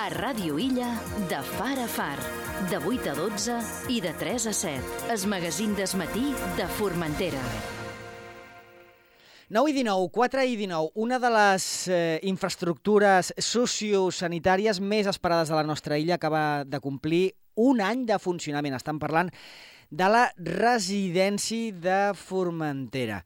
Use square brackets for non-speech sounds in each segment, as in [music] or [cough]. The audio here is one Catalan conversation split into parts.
A Ràdio Illa, de far a far. De 8 a 12 i de 3 a 7. Es magazín d'esmatí de Formentera. 9 i 19, 4 i 19, una de les eh, infraestructures sociosanitàries més esperades de la nostra illa acaba de complir un any de funcionament. Estan parlant de la residència de Formentera.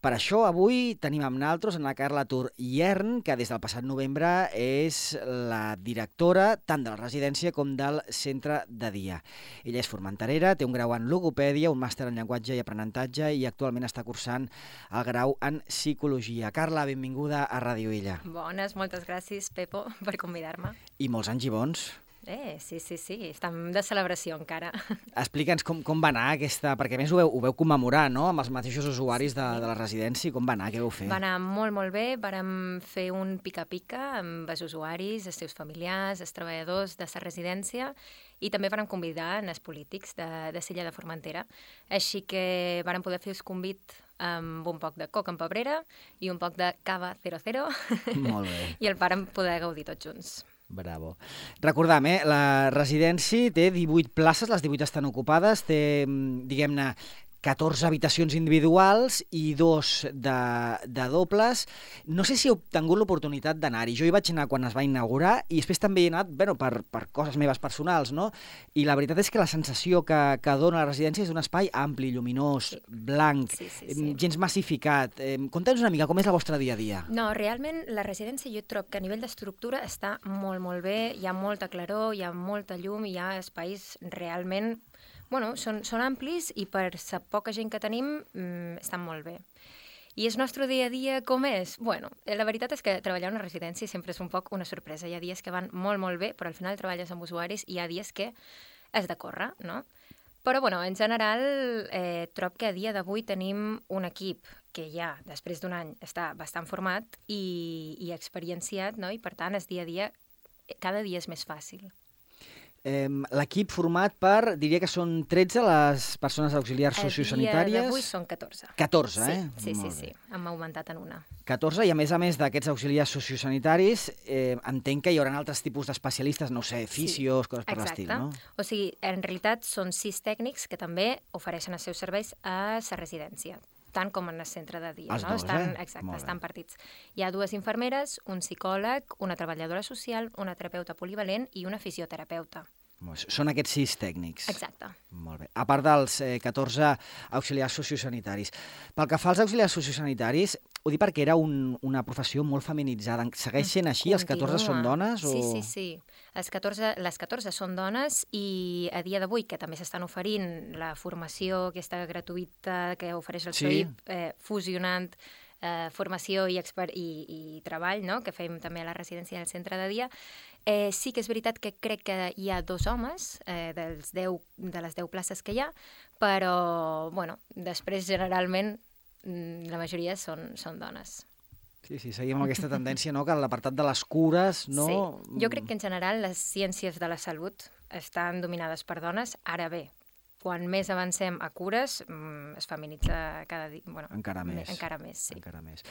Per això avui tenim amb naltros en la Carla Tur Iern, que des del passat novembre és la directora tant de la residència com del centre de dia. Ella és formenterera, té un grau en logopèdia, un màster en llenguatge i aprenentatge i actualment està cursant el grau en psicologia. Carla, benvinguda a Ràdio Illa. Bones, moltes gràcies, Pepo, per convidar-me. I molts anys i bons. Eh, sí, sí, sí, estem de celebració encara. [laughs] Explica'ns com, com va anar aquesta... Perquè més ho veu, ho veu commemorar, no?, amb els mateixos usuaris de, de la residència. Com va anar? Què vau fer? Va anar molt, molt bé. Vàrem fer un pica-pica amb els usuaris, els seus familiars, els treballadors de la residència i també vàrem convidar els polítics de, de Silla de Formentera. Així que vàrem poder fer el convit amb un poc de coca en pebrera i un poc de cava 00. Molt bé. [laughs] I el vàrem poder gaudir tots junts. Bravo. Recordam, eh, la residència té 18 places, les 18 estan ocupades, té, mm, diguem-ne, 14 habitacions individuals i dos de, de dobles. No sé si he obtingut l'oportunitat d'anar-hi. Jo hi vaig anar quan es va inaugurar i després també he anat bueno, per, per coses meves personals, no? I la veritat és que la sensació que, que dona la residència és un espai ampli, lluminós, blanc, Sí, sí, sí. gens massificat. Eh, Conta'ns una mica com és el vostre dia a dia. No, realment la residència jo trobo que a nivell d'estructura està molt, molt bé, hi ha molta claror, hi ha molta llum, hi ha espais realment... Bueno, són, són amplis i per la poca gent que tenim mm, estan molt bé. I el nostre dia a dia com és? Bueno, eh, la veritat és que treballar a una residència sempre és un poc una sorpresa. Hi ha dies que van molt, molt bé, però al final treballes amb usuaris i hi ha dies que has de córrer, no? Però, bueno, en general, eh, trobo que a dia d'avui tenim un equip que ja, després d'un any, està bastant format i, i experienciat, no? i per tant, el dia a dia, eh, cada dia és més fàcil. Eh, L'equip format per, diria que són 13 les persones auxiliars A dia sociosanitàries. d'avui són 14. 14, sí, eh? Sí, sí, Molt sí, bé. hem augmentat en una. 14, i a més a més d'aquests auxiliars sociosanitaris, eh, entenc que hi haurà altres tipus d'especialistes, no sé, fisios, coses per l'estil, no? O sigui, en realitat són sis tècnics que també ofereixen els seus serveis a la residència tant com en el centre de dia. Els no? dos, estan, eh? Exacte, Molt bé. estan partits. Hi ha dues infermeres, un psicòleg, una treballadora social, una terapeuta polivalent i una fisioterapeuta. Són aquests sis tècnics. Exacte. Molt bé. A part dels eh, 14 auxiliars sociosanitaris. Pel que fa als auxiliars sociosanitaris, ho dic perquè era un, una professió molt feminitzada. Segueix sent així? Els 14 són Continua. dones? O... Sí, sí, sí. Els 14, les 14 són dones i a dia d'avui, que també s'estan oferint la formació aquesta gratuïta que ofereix el Sí. SOIP, eh, fusionant eh, formació i, i, i treball, no? que fem també a la residència del centre de dia, eh, sí que és veritat que crec que hi ha dos homes eh, dels 10, de les 10 places que hi ha, però bueno, després generalment la majoria són, són dones. Sí, sí, seguim amb aquesta tendència, no?, que l'apartat de les cures, no... Sí. Jo crec que en general les ciències de la salut estan dominades per dones. Ara bé, quan més avancem a cures, mm, es feminitza cada dia. Bueno, Encara me- més. Encara més, sí. Encara més.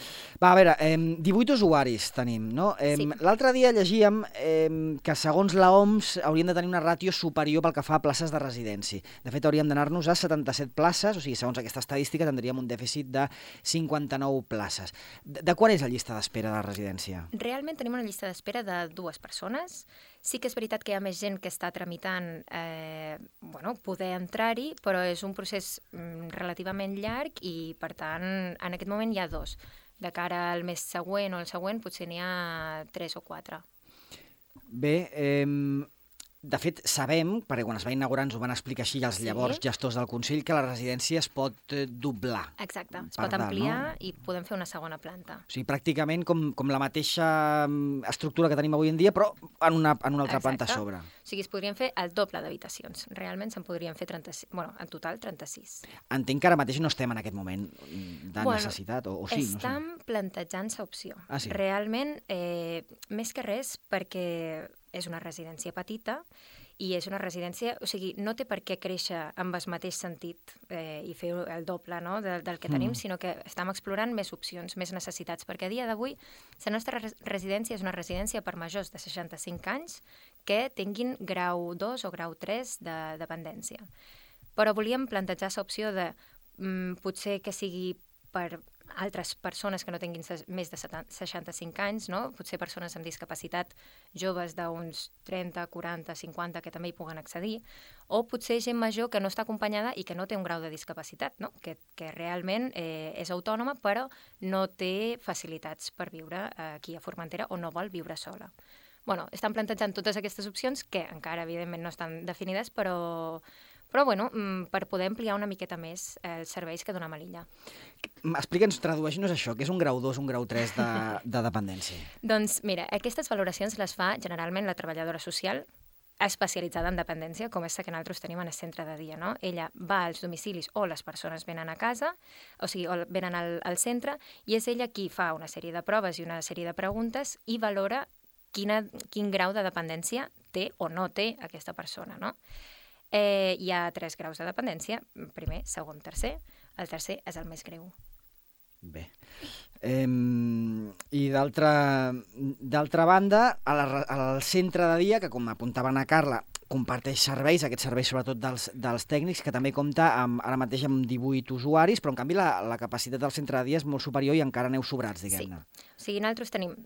Va, a veure, eh, 18 usuaris tenim, no? Eh, Sí. L'altre dia llegíem eh, que segons la OMS haurien de tenir una ràtio superior pel que fa a places de residència. De fet, hauríem d'anar-nos a 77 places, o sigui, segons aquesta estadística tindríem un dèficit de 59 places. De, de quan és la llista d'espera de la residència? Realment tenim una llista d'espera de dues persones. Sí que és veritat que hi ha més gent que està tramitant eh, bueno, poder entrar-hi, però és un procés mm, relativament llarg i, per tant, en aquest moment hi ha dos. De cara al mes següent o al següent potser n'hi ha tres o quatre. Bé, eh, de fet, sabem, perquè quan es va inaugurar ens ho van explicar així els Sí. llavors gestors del Consell, que la residència es pot eh, doblar. Exacte, es pot ampliar no? i podem fer una segona planta. O sigui, pràcticament com, com la mateixa mm, estructura que tenim avui en dia, però en una, en una altra planta a Exacte. sobre. O sigui, es podrien fer el doble d'habitacions. Realment se'n podrien fer 36, bueno, en total 36. Entenc que ara mateix no estem en aquest moment mm, de Bueno, necessitat, o, o sí, no sé. Estan plantejant-se opció. Ah, sí? Realment, eh, més que res, perquè és una residència petita i és una residència, o sigui, no té per què créixer amb el mateix sentit eh, i fer el doble no, de, del que tenim, Mm. sinó que estem explorant més opcions, més necessitats, perquè a dia d'avui la nostra res residència és una residència per majors de 65 anys que tinguin grau 2 o grau 3 de dependència. Però volíem plantejar l'opció de mm, potser que sigui per altres persones que no tinguin més de 65 anys, no? potser persones amb discapacitat joves d'uns 30, 40, 50 que també hi puguen accedir, o potser gent major que no està acompanyada i que no té un grau de discapacitat, no? que, que realment eh, és autònoma però no té facilitats per viure aquí a Formentera o no vol viure sola. Bueno, estan plantejant totes aquestes opcions que encara, evidentment, no estan definides, però però bueno, mm, per poder ampliar una miqueta més eh, els serveis que donem a l'illa. Explica'ns, tradueix-nos això, que és un grau 2, un grau 3 de, [laughs] de dependència. doncs mira, aquestes valoracions les fa generalment la treballadora social, especialitzada en dependència, com és la que nosaltres tenim en el centre de dia. No? Ella va als domicilis o les persones venen a casa, o sigui, o venen al, al centre, i és ella qui fa una sèrie de proves i una sèrie de preguntes i valora quina, quin grau de dependència té o no té aquesta persona. No? Eh, hi ha tres graus de dependència, primer, segon, tercer. El tercer és el més greu. Bé. Eh, I d'altra banda, al centre de dia, que com apuntaven a Carla, comparteix serveis, aquests serveis sobretot dels, dels tècnics, que també compta amb, ara mateix amb 18 usuaris, però en canvi la, la capacitat del centre de dia és molt superior i encara aneu sobrats, diguem-ne. Sí. O sigui, nosaltres tenim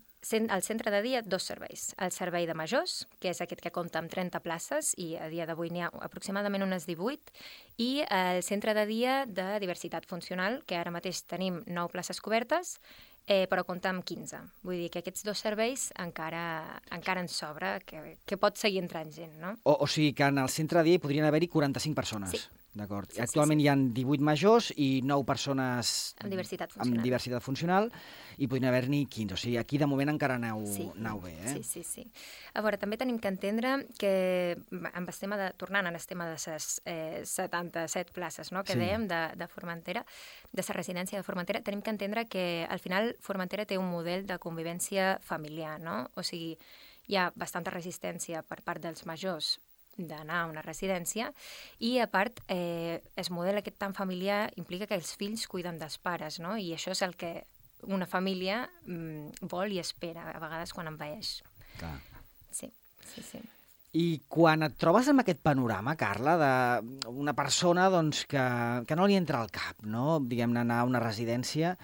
al centre de dia dos serveis. El servei de majors, que és aquest que compta amb 30 places, i a dia d'avui n'hi ha aproximadament unes 18, i el centre de dia de diversitat funcional, que ara mateix tenim 9 places cobertes, eh, però compta amb 15. Vull dir que aquests dos serveis encara, encara en sobra, que, que pot seguir entrant gent, no? O, o sigui que en el centre de dia podrien haver-hi 45 persones. Sí. D'acord. Sí, Actualment sí, sí. hi ha 18 majors i 9 persones amb diversitat funcional, amb diversitat funcional i podrien haver-n'hi 15. O sigui, aquí de moment encara aneu, sí. aneu bé. Eh? Sí, sí, sí. A veure, també tenim que entendre que amb el tema de, tornant en el tema de les eh, 77 places no, que sí. dèiem de, de Formentera, de la residència de Formentera, tenim que entendre que al final Formentera té un model de convivència familiar, no? O sigui, hi ha bastanta resistència per part dels majors d'anar a una residència i, a part, eh, el model aquest tan familiar implica que els fills cuiden dels pares, no? I això és el que una família mm, vol i espera, a vegades quan envaeix. Clar. Sí, sí, sí. I quan et trobes amb aquest panorama, Carla, d'una persona doncs, que, que no li entra al cap, no? diguem-ne, anar a una residència,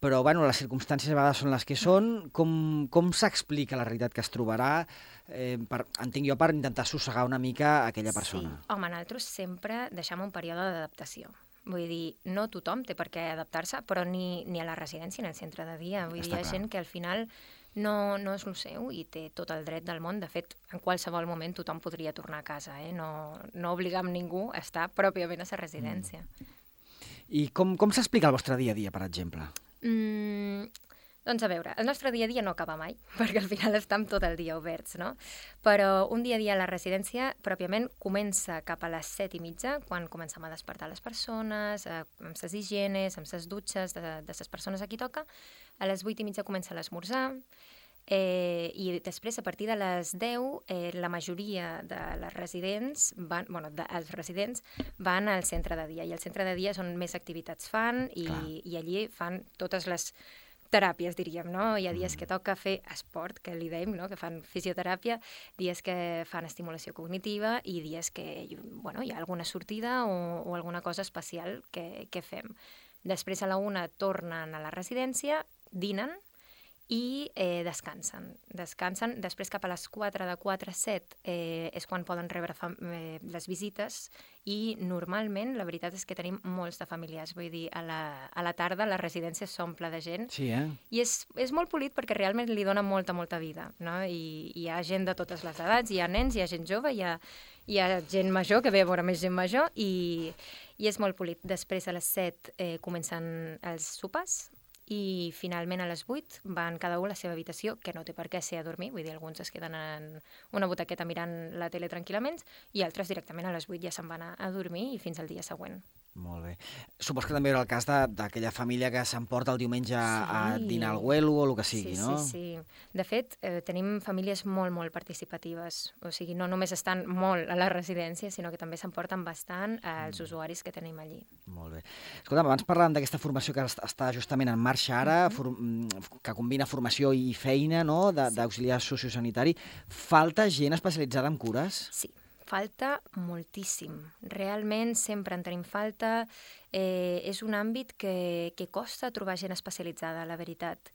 però bueno, les circumstàncies a vegades són les que són. Com, com s'explica la realitat que es trobarà? Eh, per, entenc jo per intentar sossegar una mica aquella persona. Sí. Home, nosaltres sempre deixem un període d'adaptació. Vull dir, no tothom té per què adaptar-se, però ni, ni a la residència ni al centre de dia. Vull Està dir, hi ha clar. gent que al final no, no és el seu i té tot el dret del món. De fet, en qualsevol moment tothom podria tornar a casa. Eh? No, no obligam ningú a estar pròpiament a la residència. Mm. I com, com s'explica el vostre dia a dia, per exemple? Mm, doncs a veure, el nostre dia a dia no acaba mai, [laughs] perquè al final estem tot el dia oberts, no? Però un dia a dia a la residència pròpiament comença cap a les set i mitja, quan comencem a despertar les persones, eh, amb ses higienes, amb ses dutxes de, de ses persones a qui toca. A les vuit i mitja comença l'esmorzar, Eh, I després, a partir de les 10, eh, la majoria de les residents, van, bueno, de, els residents van al centre de dia, i al centre de dia són més activitats fan i, i allí fan totes les teràpies, diríem, no? Hi ha dies que mm. toca fer esport, que li dèiem, no? que fan fisioteràpia, dies que fan estimulació cognitiva i dies que bueno, hi ha alguna sortida o, o alguna cosa especial que, que fem. Després a la una tornen a la residència, dinen, i eh, descansen. Descansen, després cap a les 4, de 4 a 7 eh, és quan poden rebre eh, les visites i normalment la veritat és que tenim molts de familiars, vull dir, a la, a la tarda la residència s'omple de gent sí, eh? i és, és molt polit perquè realment li dona molta, molta vida, no? I, I hi ha gent de totes les edats, hi ha nens, hi ha gent jove, hi ha, hi ha gent major que ve a veure més gent major i, i és molt polit. Després a les 7 eh, comencen els sopars, i finalment a les 8 van cada un a la seva habitació, que no té per què ser a dormir, vull dir, alguns es queden en una butaqueta mirant la tele tranquil·lament i altres directament a les 8 ja se'n van a, a dormir i fins al dia següent. Molt bé. Supos que també era el cas de- d'aquella família que s'emporta el diumenge a Sí. dinar al Güelo o el que sigui, sí, no? Sí, sí. De fet, eh, tenim famílies molt, molt participatives. O sigui, no només estan molt a la residència, sinó que també s'emporten bastant els usuaris que tenim allí. Molt bé. Escolta'm, abans parlàvem d'aquesta formació que est- està justament en marxa ara, mm, que combina formació i feina no? de- d'auxiliar sociosanitari. Falta gent especialitzada en cures? Sí, falta moltíssim. Realment sempre en tenim falta. Eh, és un àmbit que, que costa trobar gent especialitzada, la veritat.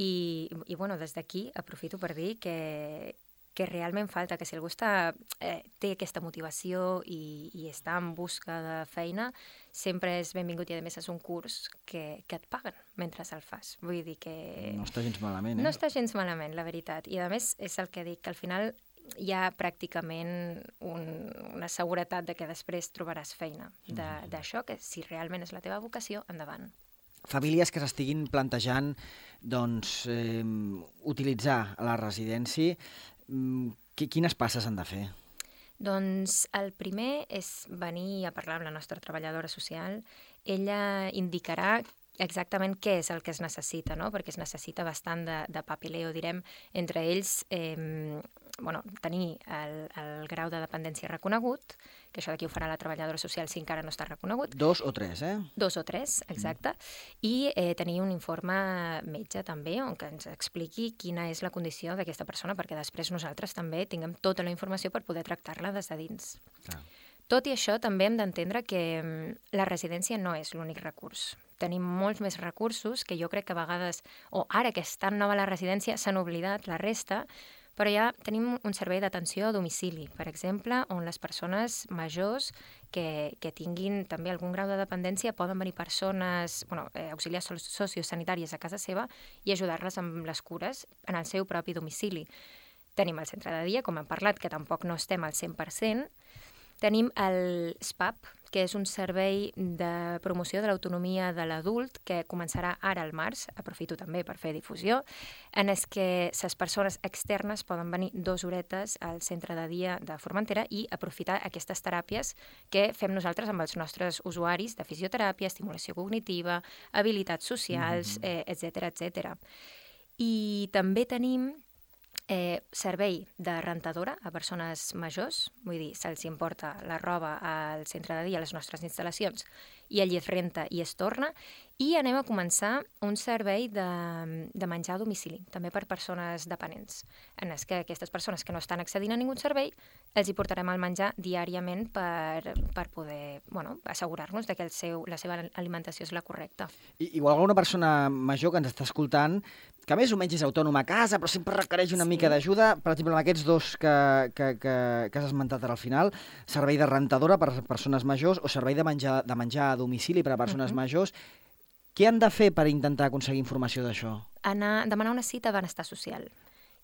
I, i bueno, des d'aquí aprofito per dir que, que realment falta, que si algú està, eh, té aquesta motivació i, i està en busca de feina, sempre és benvingut i a més és un curs que, que et paguen mentre el fas. Vull dir que... No està gens malament, eh? No està gens malament, la veritat. I a més és el que dic, que al final hi ha pràcticament un, una seguretat de que després trobaràs feina de- d'això, que si realment és la teva vocació, endavant. Famílies que s'estiguin plantejant doncs, eh, utilitzar la residència, mm, qui- quines passes han de fer? Doncs el primer és venir a parlar amb la nostra treballadora social. Ella indicarà exactament què és el que es necessita, no? perquè es necessita bastant de, de papileo, direm, entre ells eh, bueno, tenir el, el grau de dependència reconegut, que això d'aquí ho farà la treballadora social si encara no està reconegut, Dos o tres, eh? Dos o tres, exacte. I eh, tenir un informe metge també, on que ens expliqui quina és la condició d'aquesta persona, perquè després nosaltres també tinguem tota la informació per poder tractar-la des de dins. Clar. Tot i això, també hem d'entendre que mm, la residència no és l'únic recurs. Tenim molts més recursos que jo crec que a vegades, o ara que és tan nova la residència, s'han oblidat la resta, però ja tenim un servei d'atenció a domicili, per exemple, on les persones majors que, que tinguin també algun grau de dependència poden venir persones, bueno, eh, auxiliars so- sociosanitàries a casa seva i ajudar-les amb les cures en el seu propi domicili. Tenim el centre de dia, com hem parlat, que tampoc no estem al 100%, Tenim el SPAP, que és un servei de promoció de l'autonomia de l'adult que començarà ara al març, aprofito també per fer difusió, en és que les persones externes poden venir dues horetes al centre de dia de Formentera i aprofitar aquestes teràpies que fem nosaltres amb els nostres usuaris de fisioteràpia, estimulació cognitiva, habilitats socials, eh, etc etc. I també tenim eh, servei de rentadora a persones majors, vull dir, se'ls importa la roba al centre de dia, a les nostres instal·lacions, i allí es renta i es torna, i anem a començar un servei de, de menjar a domicili, també per persones dependents, en és que aquestes persones que no estan accedint a ningú servei, els hi portarem el menjar diàriament per, per poder bueno, assegurar-nos de que el seu, la seva alimentació és la correcta. I, igual alguna persona major que ens està escoltant, que més o menys és autònoma a casa, però sempre requereix una Sí. mica d'ajuda, per exemple, amb aquests dos que, que, que, que has esmentat ara al final, servei de rentadora per a persones majors o servei de menjar, de menjar a domicili per a persones Mhm. majors, què han de fer per intentar aconseguir informació d'això? anar, demanar una cita a benestar social.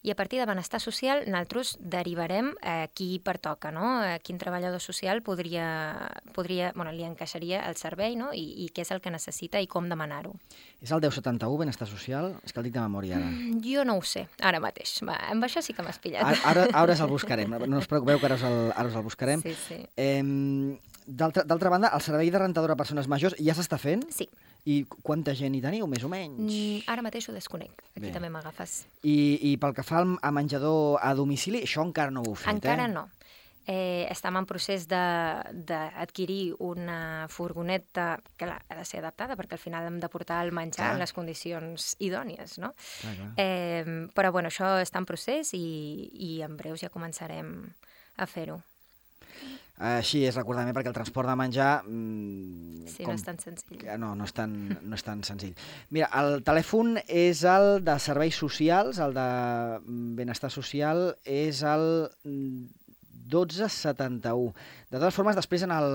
I a partir de benestar social, nosaltres derivarem a qui pertoca, no? A quin treballador social podria, podria bueno, li encaixaria el servei, no? I, I què és el que necessita i com demanar-ho. És el 1071, Benestar Social? És que el dic de memòria ara. Jo no ho sé, ara mateix. Va, amb això sí que m'has pillat. Ara, ara, ara us el buscarem, [laughs] no us preocupeu que ara us el, ara us el buscarem. Sí, sí. Eh, d'altra banda, el servei de rentadora a persones majors ja s'està fent? Sí, I quanta gent hi teniu, més o menys? mm, ara mateix ho desconec. Aquí Bé. també m'agafes. I, I pel que fa a menjador a domicili, això encara no ho heu fet, Encara eh? no. Eh, estem en procés de- d'adquirir una furgoneta que ha de ser adaptada perquè al final hem de portar el menjar Clar. en les condicions idònies, no? Clar, clar. Eh, però bueno, això està en procés i, i en breus ja començarem a fer-ho. Així és, recordar-me, perquè el transport de menjar... mm, Sí, no és tan senzill. No, no és, tan, no és tan senzill. Mira, el telèfon és el de serveis socials, el de mm, benestar social, és el mm, 1271. De totes formes, després en el,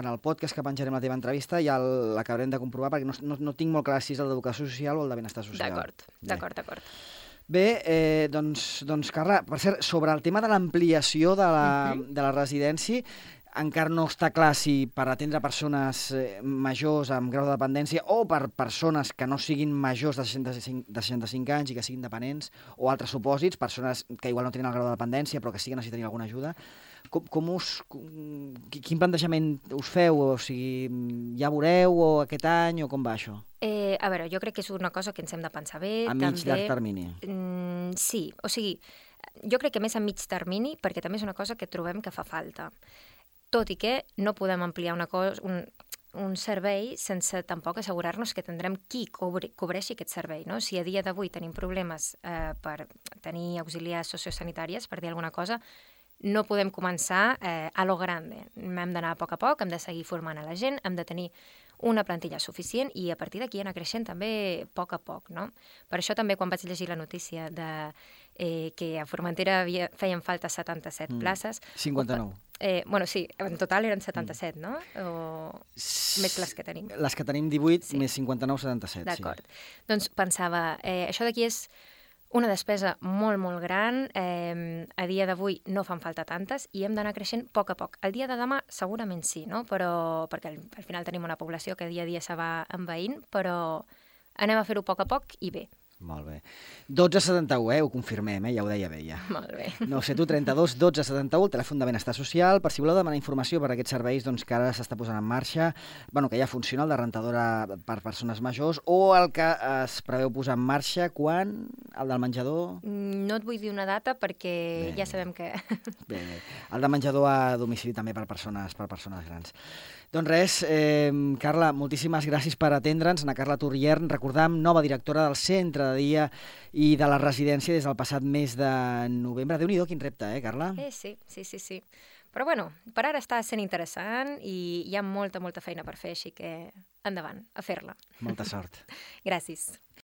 en el podcast que penjarem la teva entrevista ja l'acabarem de comprovar perquè no, no, no tinc molt clar si és el d'educació social o el de benestar social. D'acord, d'acord, d'acord. Bé, eh, doncs, doncs, Carla, per cert, sobre el tema de l'ampliació de, la, Mhm. de la residència, encara no està clar si per atendre persones eh, majors amb grau de dependència o per persones que no siguin majors de 65, de 65 anys i que siguin dependents o altres supòsits, persones que igual no tenen el grau de dependència però que sí que necessitarien alguna ajuda. Com, com us, com, quin plantejament us feu? O sigui, ja veureu o aquest any o com va això? Eh, a veure, jo crec que és una cosa que ens hem de pensar bé. A mig també... llarg termini. Mm, sí, o sigui, jo crec que més a mig termini, perquè també és una cosa que trobem que fa falta. Tot i que no podem ampliar una cosa, un, un servei sense tampoc assegurar-nos que tindrem qui cobri, cobreixi aquest servei. No? Si a dia d'avui tenim problemes eh, per tenir auxiliars sociosanitàries, per dir alguna cosa, no podem començar eh, a lo grande. Hem d'anar a poc a poc, hem de seguir formant a la gent, hem de tenir una plantilla suficient i a partir d'aquí anar creixent també a poc a poc. No? Per això també quan vaig llegir la notícia de eh, que a Formentera havia, feien falta 77 mm. places... 59. Eh, bueno, sí, en total eren 77, mm. no? O més les que tenim. Les que tenim 18 sí. més 59, 77, D'acord. Sí. Doncs pensava, eh, això d'aquí és una despesa molt, molt gran. Eh, a dia d'avui no fan falta tantes i hem d'anar creixent a poc a poc. El dia de demà segurament sí, no? però, perquè al, al final tenim una població que dia a dia se va envaint, però anem a fer-ho a poc a poc i bé. Molt bé. 1271, eh? Ho confirmem, eh? Ja ho deia bé, ja. [laughs] Molt bé. No sé, tu 32 12 71, el telèfon de benestar social, per si voleu demanar informació per aquests serveis doncs, que ara s'està posant en marxa, bueno, que ja funciona, el de rentadora per persones majors, o el que es preveu posar en marxa quan? El del menjador? Mm, no et vull dir una data perquè bé, ja sabem que... [laughs] Bé, bé. El de menjador a domicili també per persones, per persones grans. Doncs res, eh, Carla, moltíssimes gràcies per atendre'ns. Ana Carla Turriern, recordam, nova directora del Centre de Dia i de la Residència des del passat mes de novembre. déu nhi quin repte, eh, Carla? Eh, sí, sí, sí, sí. Però bueno, per ara està sent interessant i hi ha molta, molta feina per fer, així que endavant, a fer-la. Molta sort. [laughs] Gràcies.